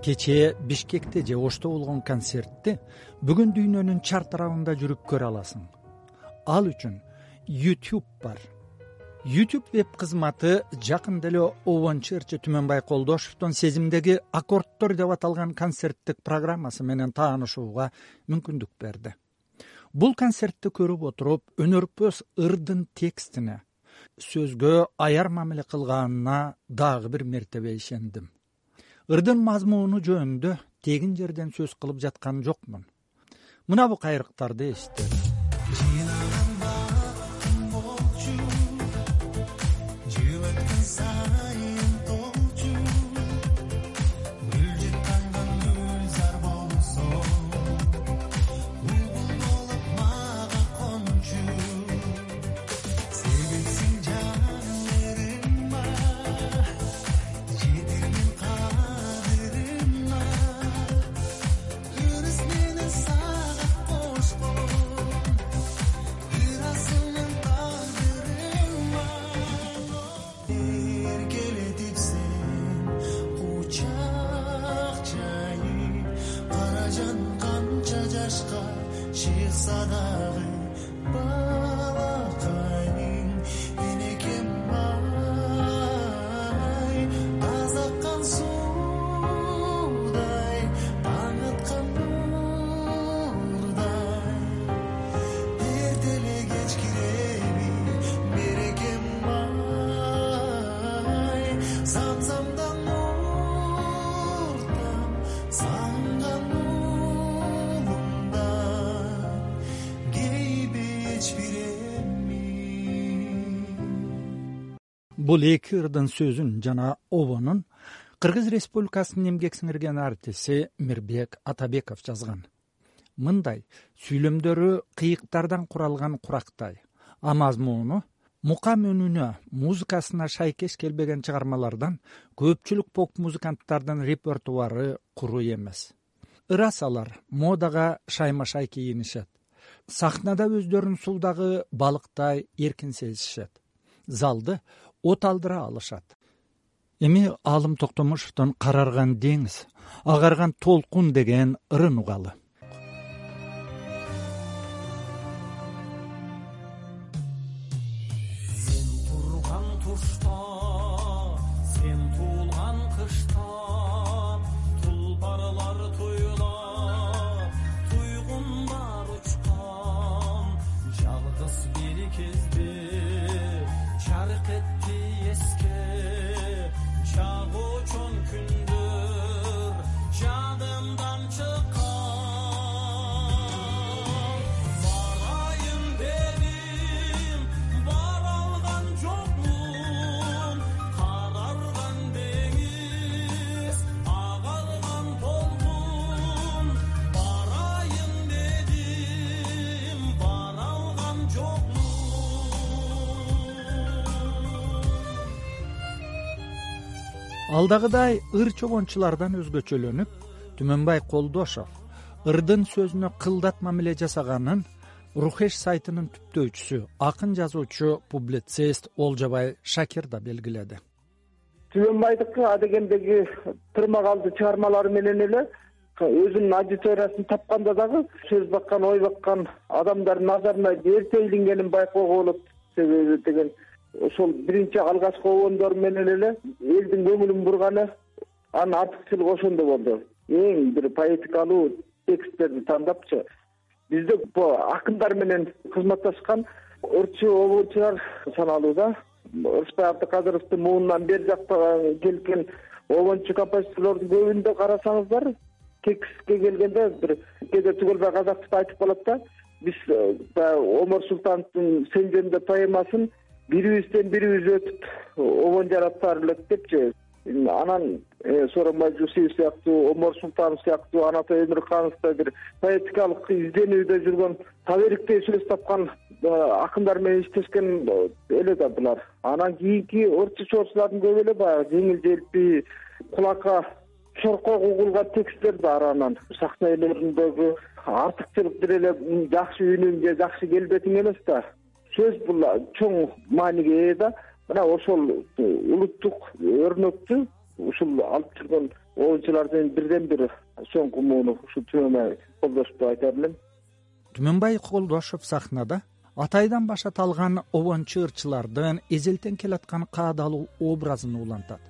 кечээ бишкекте же ошто болгон концертти бүгүн дүйнөнүн чар тарабында жүрүп көрө аласың. Ал үчүн youtube бар. Youtube веб кызматы жакында эле обончу ырчы түмөнбай колдошевдун сезимдеги аккордтор деп аталган концерттик программасы менен таанышууга мүмкүндүк берди. Бул концертти көрүп отуруп өнөрпөз ырдын текстине сөзгө аяр мамиле кылганына дагы бир мертебе ишендим ырдын мазмуну жөнүндө тегин жерден сөз кылып жаткан жокмун. Мына бу эситтеле бул эки ырдын сөзүн жана обонун кыргыз республикасынын эмгек сиңирген артиси мирбек атабеков жазган. Мындай сүйлөмдөрү кыйыктардан куралган курактай а мазмуну мукам үнүнө музыкасына шайкеш келбеген чыгармалардан көпчүлүк поп музыканттардын репертуары куру эмес. Ырасалар модага шайма шай кийинишет. Сахнада өздөрүн суудагы балыктай эркин сезишет. Залды от алдыра алышат. Эми аалым токтомушевдун карарган деңиз агарган толкун деген ырын угалы алдагыдай ыр чогончулардан өзгөчөлөнүп түмөнбай колдошов ырдын сөзүнө кылдат мамиле жасаганын рухеш сайтынын түптөөчүсү акын жазуучу публицист олжобай шакир да белгиледи. Түмөнбайдыкы адегендеги тырмакалды чыгармалары менен эле өзүнүн аудиториясын тапканда дагы сөз баккан ой баккан адамдардын назарына эрте илингенин байкоого болот себеби деген ошол биринчи алгачкы обондор менен эле элдин көңүлүн бурганы анын артыкчылыгы ошондо болду. Эң бир поэтикалуу тексттерди тандапчы. Бизде акындар менен кызматташкан ырчы обончулар саналуу да ырысбай абдыкадыровдун муунунан бери жакта келген обончу композиторлордун көбүндө карасаңыздар текстке келгенде бир кээде түгөлбай казакчада айтып калат да биз баягы омор султановдун сен жөнүндө поэмасын бирибизден бирибиз өтүп обон жаратаар элек депчи анан э, сооронбай жусуев сыяктуу омор султанов сыяктуу анатой өмүркановдой бир поэтикалык изденүүдө жүргөн табериктей сөз тапкан э, акындар менен иштешкен э, эле да булар. Анан кийинки ырчы чоочулардын көбү эле баягы жеңил желпи кулакка чоркок угулган тексттер бар анан. Сахна өнөрүндөгү артыкчылык бир эле жакшы үнүң же жакшы келбетиң эмес да сөз бул чоң мааниге ээ да мына ошол улуттук өрнөктү ушул алып жүргөн оюнчулардын бирден бир соңку мууну ушул түмөнбай колдошов деп айтар элем. Түмөнбай колдошов сахнада атайдан баштап алган обончу ырчылардын эзелтен келаткан каадалуу образын улантат.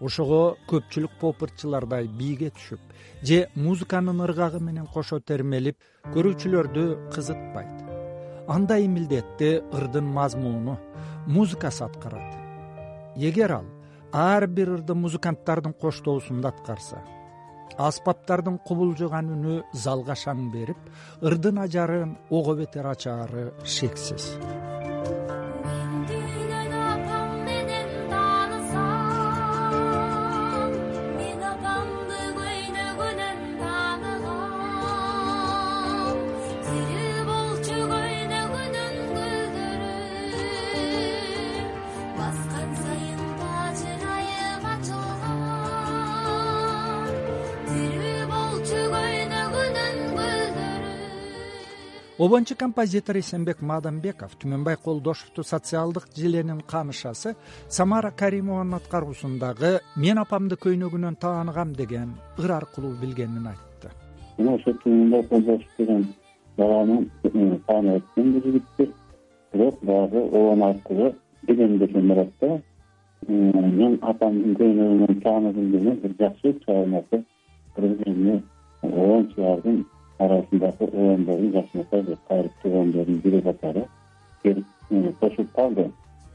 Ошого көпчүлүк поп ырчылардай бийге түшүп же музыканын ыргагы менен кошо термелип көрүүчүлөрдү кызытпайт андай милдетти ырдын мазмуну музыкасы аткарат. Эгер ал ар бир ырды музыканттардын коштоосунда аткарса аспаптардын кубулжуган үнү залга шаң берип ырдын ажарын ого бетер ачаары шексиз обончу композитор эсенбек маданбеков түмөнбай колдошовду социалдык желенин камышасы самара каримованын аткаруусундагы мен апамды көйнөгүнөн тааныгам деген ыр аркылуу билгенин айтты. Мына ошо түмөнбай колдошов деген баланы таанып өткөн бул жигитти бирок баягы обон аркылуу билем десем болот да мен апамдын көйнөгүнөн тааныдым деген бир жакшы чыгармасы бир обончулардын арасындагы обондордун жакшынакай бир кайрыттуу обондордун бири катары келип кошулуп калды.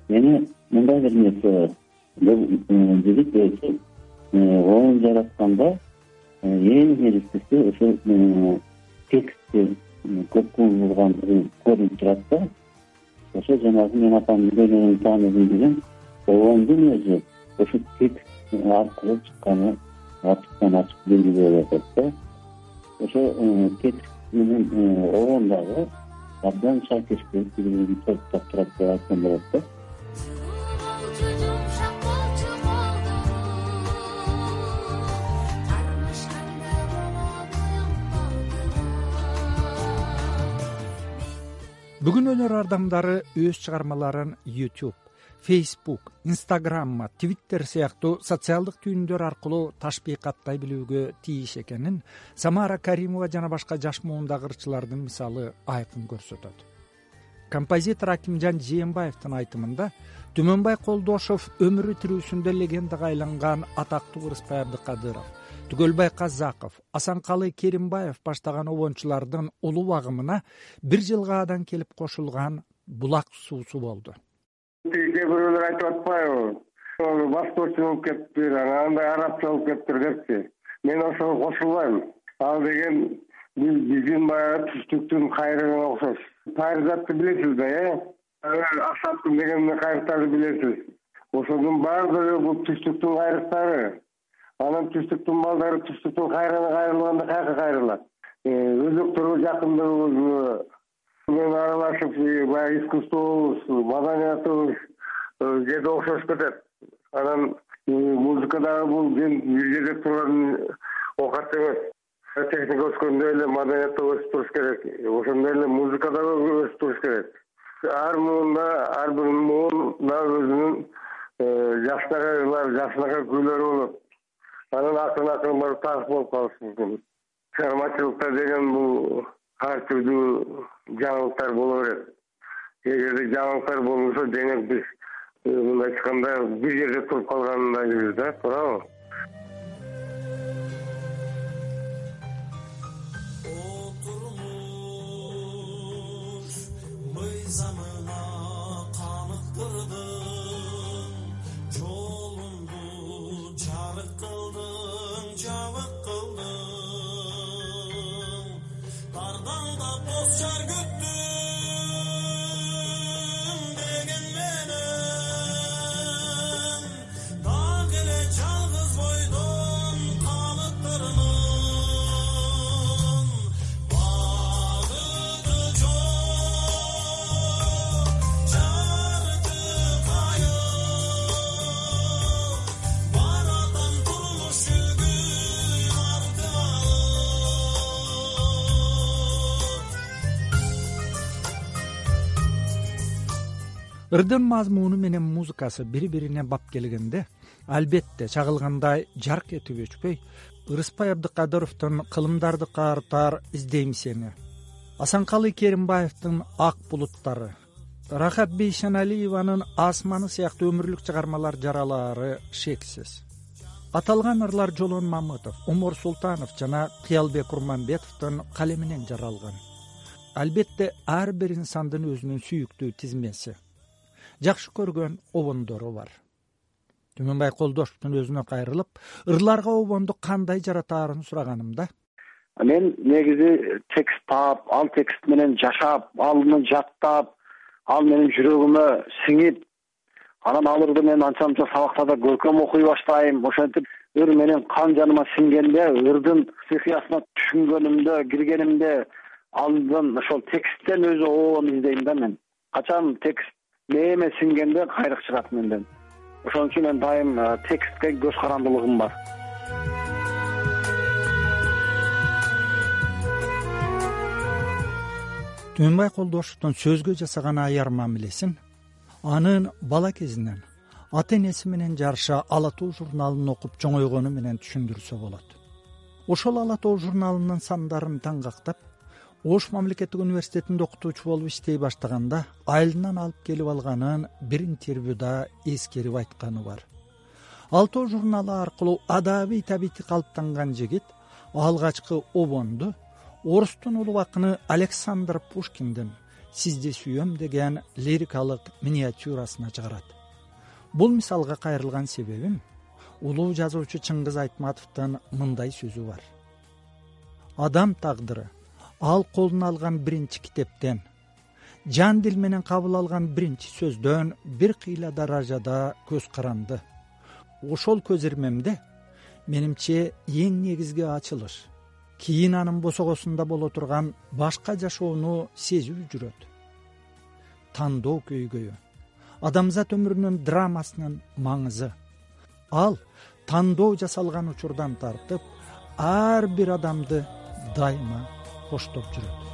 Эми мындай бир нерсе бул жигит өзү обон жаратканда эң негизгиси ушул текстти көп кубулган көрүнүп турат да ошо жанагы мен апамдын көйнөгүнөн тааныдым деген обондун өзү ушул текст аркылуу чыкканы ачыктан ачык белгилеп атат да ошо э, текст менен э, обон дагы абдан шайкештелип бири бирин турат деп айтсам болот да. Бүгүн өнөр адамдары өз чыгармаларын youtube facebook instagram twitter сыяктуу социалдык түйүндөр аркылуу ташбийкаттай билүүгө тийиш экенин самара каримова жана башка жаш муундагы ырчылардын мисалы айкын көрсөтөт. Композитор акимжан жээнбаевдин айтымында түмөнбай колдошов өмүрү тирүүсүндө легендага айланган атактуу ырысбай абдыкадыров түгөлбай казаков асанкалы керимбаев баштаган обончулардын улуу агымына бир жылгаадан келип кошулган булак суусу болду кээ бирөөлөр айтып атпайбы. Восточный болуп кетиптир анан андай арабча болуп кетиптир депчи мен ошого кошулбайм. Ал деген биздин баягы түштүктүн кайрыгына окшош. Паризатты билесиз да э? Асаптын деген кайрыктарды билесиз. Ошонун баардыгы бул түштүктүн кайрыктары. Анан түштүктүн балдары түштүктүн кайрыгына кайрылганда каяка кайрылат? Э, өзөктөргө жакындыгыбыз аралашып баягы искусствобуз маданиятыбызге да окшошуп кетет. Анан музыка дагы бул бир жерде турган оокат эмес. Техника өскөндөй эле маданият да өсүп туруш керек. Ошондой эле музыка дагы өсүп туруш керек. Ар муунда ар бир муунда өзүнүн жакшынакайлар жакшынакай күйлөрү болот. Анан акырын акырын барып тарых болуп калышы мүмкүн. Чыгармачылыкта деген бул ар түрдүү жаңылыктар боло берет. Эгерде жаңылыктар болбосо демек биз э, мындай айтканда бир жерде туруп калгандаибиз да туурабы? Отурмуш мыйзамына калыктырдың жолуңду жарык кылдың жабык кылдың. Ардада оа ырдын мазмуну менен музыкасы бири бирине бап келгенде албетте чагылгандай жарк этип өчпөй. Ырыспай абдыкадыровдун кылымдарды картар издейм сени асанкалы керимбаевдин ак булуттары рахат бейшеналиеванын асманы сыяктуу өмүрлүк чыгармалар жаралаары шексиз. Аталган ырлар жолон мамытов омор султанов жана кыялбек курманбетовдун калеминен жаралган. Албетте ар бир инсандын өзүнүн сүйүктүү тизмеси жакшы көргөн обондору бар. Түмөнбай колдошовдун өзүнө кайрылып ырларга обонду кандай жаратаарын сураганымда мен негизи текст таап ал текст менен жашап аны жаттап ал менин жүрөгүмө сиңип анан ал ырды мен анча мынча сабактарда көркөм окуй баштайм. Ошентип ыр менин кан жаныма сиңгенде ырдын стихиясына түшүнгөнүмдө киргенимде андан ошол тексттен өзү обон издейм да мен. Качан текст мээме сиңгенде кайрык чыгат менден. Ошон үчүн мен дайым текстке көз карандылыгым бар. Түмөнбай колдошовдун сөзгө жасаган аяр мамилесин анын бала кезинен ата энеси менен жарыша ала тоо журналын окуп чоңойгону менен түшүндүрсө болот. Ошол ала тоо журналынын сандарын таңгактап ош мамлекеттик университетинде окутуучу болуп иштей баштаганда айылынан алып келип алганын бир интервьюда эскерип айтканы бар. Ала тоо журналы аркылуу адабий табити калыптанган жигит алгачкы обонду орустун улуу акыны александр пушкиндин сизди сүйөм деген лирикалык миниатюрасына чыгарат. Бул мисалга кайрылган себебим улуу жазуучу чыңгыз айтматовдун мындай сөзү бар. Адам тагдыры ал колуна алган биринчи китептен жан дил менен кабыл алган биринчи сөздөн бир кыйла даражада көз каранды. Ошол көз ирмемде менимче эң негизги ачылыш кийин анын босогосунда боло турган башка жашоону сезүү жүрөт. Тандоо көйгөйү адамзат өмүрүнүн драмасынын маңызы. Ал тандоо жасалган учурдан тартып ар бир адамды дайыма коштоп жүрөт